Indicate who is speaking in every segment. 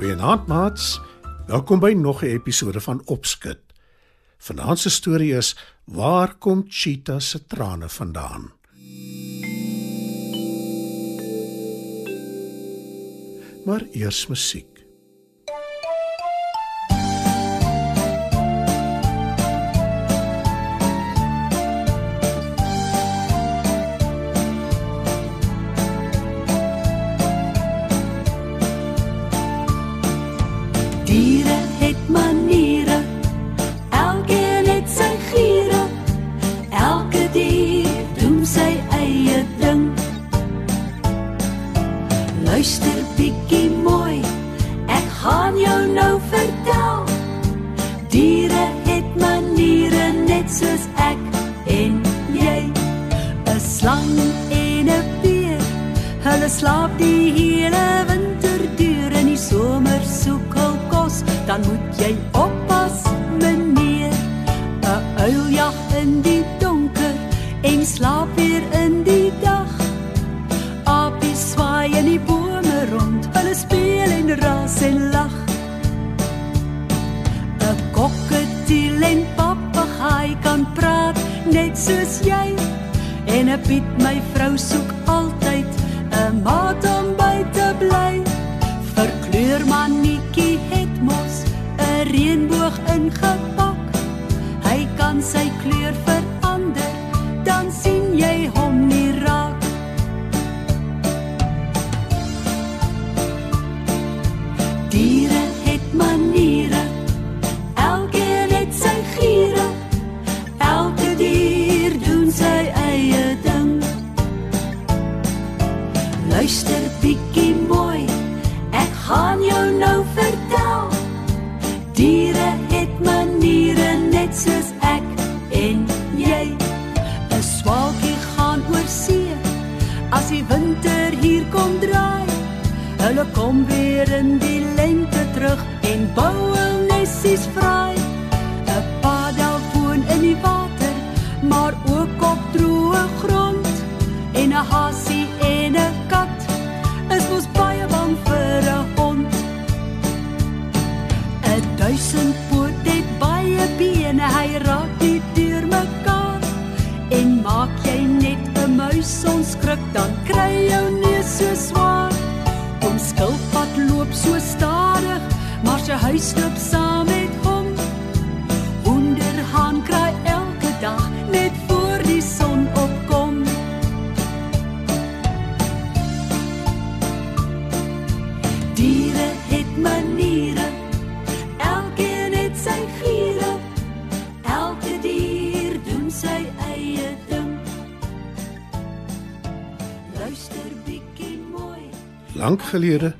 Speaker 1: Goeienaand maats. Welkom by nog 'n episode van Opskud. Vanaand se storie is Waar kom Cheetah se trane vandaan? Maar eers musiek.
Speaker 2: Slang en 'n beer, hulle slaap die hele winter deur en die somer soek hul kos, dan moet jy oppas, meneer. 'n Uil jag in die donker en slaap weer in 'n Piet my vrou soek altyd 'n maat om by te bly. Verkleur mannetjie Hulle kom weer in die lente terug en bou hul nessies vry. 'n Padel woon in die water, maar ook op droë grond. En 'n hasie huis loop saam met hom. Hoenderhaan kraai elke dag net voor die son opkom. Diere het maniere, elkeen het sy giere. Elke dier doen sy eie ding. Luister bietjie mooi.
Speaker 1: Lank gelede,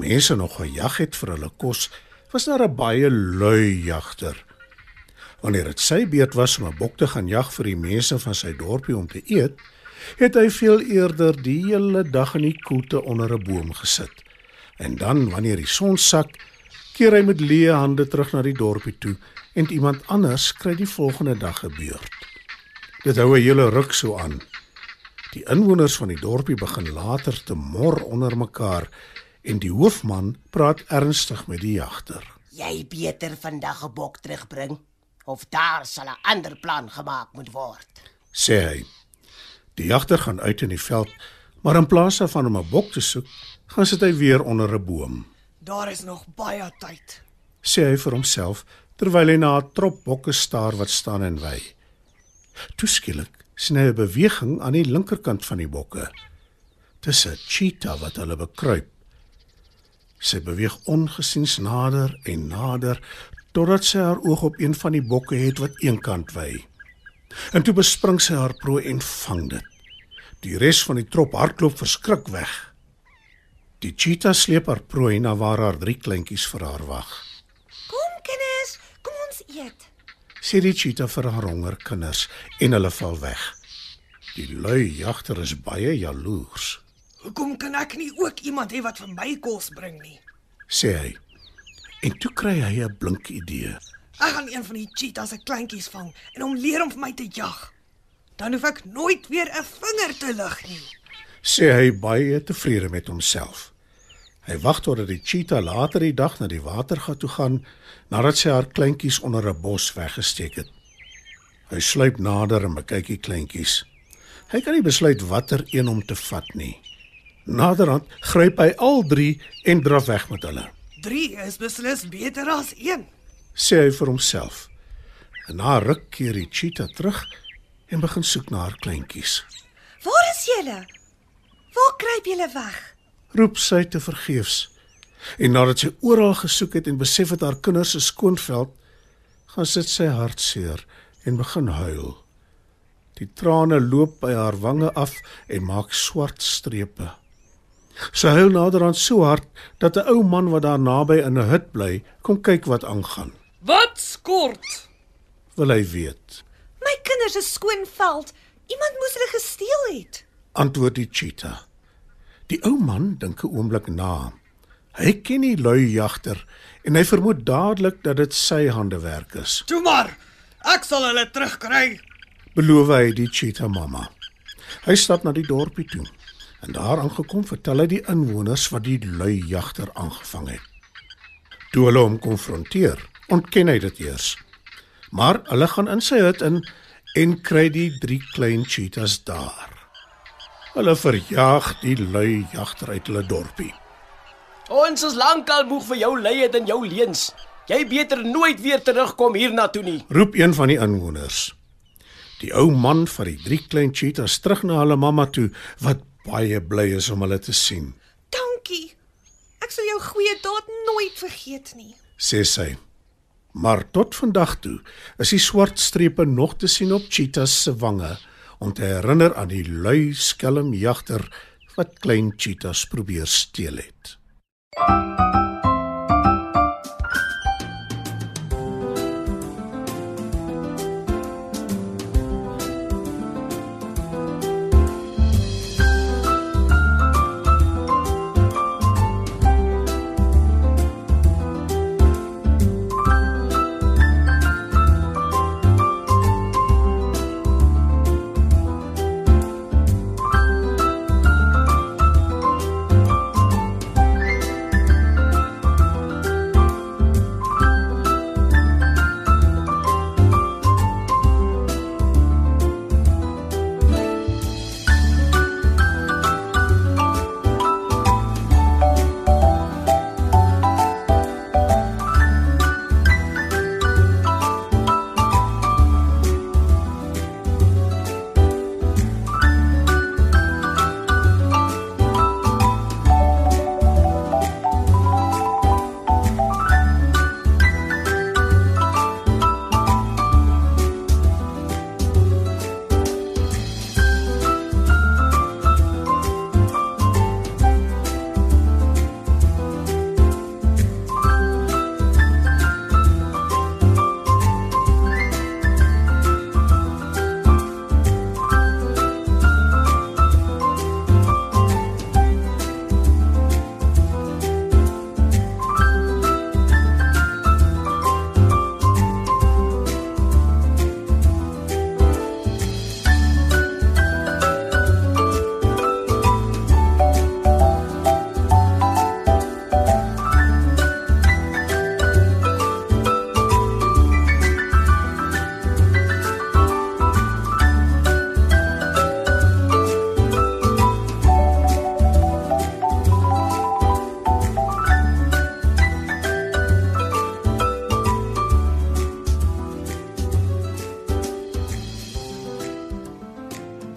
Speaker 1: mense nog gejag het vir hulle kos, was daar 'n baie lui jagter. Wanneer dit sy beurt was om 'n bok te gaan jag vir die mense van sy dorpie om te eet, het hy veel eerder die hele dag in die koelte onder 'n boom gesit. En dan, wanneer die son sak, keer hy met leë hande terug na die dorpie toe en iemand anders kry die volgende dag 'n beurt. Dit hou 'n hele ruk so aan. Die inwoners van die dorpie begin later te mor onder mekaar en die hoofman praat ernstig met die jagter.
Speaker 3: Jy beter vandag 'n bok terugbring of daar sal 'n ander plan gemaak moet word.
Speaker 1: sê hy. Die jagter gaan uit in die veld, maar in plaas daarvan om 'n bok te soek, gaan sit hy weer onder 'n boom.
Speaker 4: Daar is nog baie tyd.
Speaker 1: Sê hy vir homself terwyl hy na 'n trop bokke staar wat staan en wy. Toeskielik sien hy 'n beweging aan die linkerkant van die bokke. Dis 'n cheetah wat hulle bekruip. Sy beweeg ongesiens nader en nader totdat sy haar oog op een van die bokke het wat eenkant wy. En toe bespring sy haar prooi en vang dit. Die res van die trop hardloop verskrik weg. Die cheetah sleep haar prooi na waar haar drie kleintjies vir haar wag.
Speaker 5: Kom kinders, kom ons eet.
Speaker 1: Sê die cheetah vir haar honger kinders en hulle val weg. Die lui jagter is baie jaloers,
Speaker 4: Hoekom kan ek nie ook iemand hê wat vir my kos bring nie?
Speaker 1: sê hy. En toe kry hy 'n blink idee.
Speaker 4: Ek gaan een van die cheetahs se kleintjies vang en hom leer om vir my te jag. Dan hoef ek nooit weer 'n vinger te lig nie.
Speaker 1: sê hy baie tevrede met homself. Hy wag totdat die cheetah later die dag na die watergat toe gaan nadat sy haar kleintjies onder 'n bos weggesteek het. Hy sluip nader en bekyk die kleintjies. Hy kan nie besluit watter een om te vat nie. Naderhand gryp hy al 3 en draf weg met hulle,
Speaker 4: 3 is beslis beter as 1.
Speaker 1: sê hy vir homself. En na ruk keer die cheetah terug en begin soek na haar kleintjies.
Speaker 5: Waar is julle? Waar kruip julle weg?
Speaker 1: roep sy te vergeefs. En nadat sy oral gesoek het en besef het haar kinders is skoonveld, gaan sit sy hartseer en begin huil. Die trane loop by haar wange af en maak swart strepe. Sy huil naderhand so hard dat 'n ou man wat daar naby in 'n hut bly, kom kyk wat aangaan.
Speaker 6: Wat skort?
Speaker 1: Wil hy weet?
Speaker 5: My kinders is skoonveld. Iemand moes hulle gesteel het.
Speaker 1: Antwoord die cheetah. Die ou man dink 'n oomblik na. Hy ken die lui jagter en hy vermoed dadelik dat dit sy handewerk is.
Speaker 4: Toe maar. Ek sal hulle terugkry.
Speaker 1: beloof hy die cheetah mamma. Hy stap na die dorpie toe en daar aangekom vertel hy die inwoners wat die lui jagter aangevang het. Toe hulle hom konfronteer, ontken hy dit eers. Maar hulle gaan in sy hut in en kry die drie klein cheetahs daar. Hulle verjaag die lui jagter uit hulle dorpie.
Speaker 7: Ons is lankal moeg vir jou leie en jou leuns. Jy beter nooit weer terugkom hiernatoe nie.
Speaker 1: Roep een van die inwoners. Die ou man vat die drie klein cheetahs terug na hulle mamma toe wat baie bly is om hulle te sien.
Speaker 5: Dankie. Ek sal jou goeie daad nooit vergeet nie.
Speaker 1: sê sy. Maar tot vandag toe is die swart strepe nog te sien op cheetahs se wange om te herinner aan die lui skelm jagter wat klein cheetahs probeer steel het.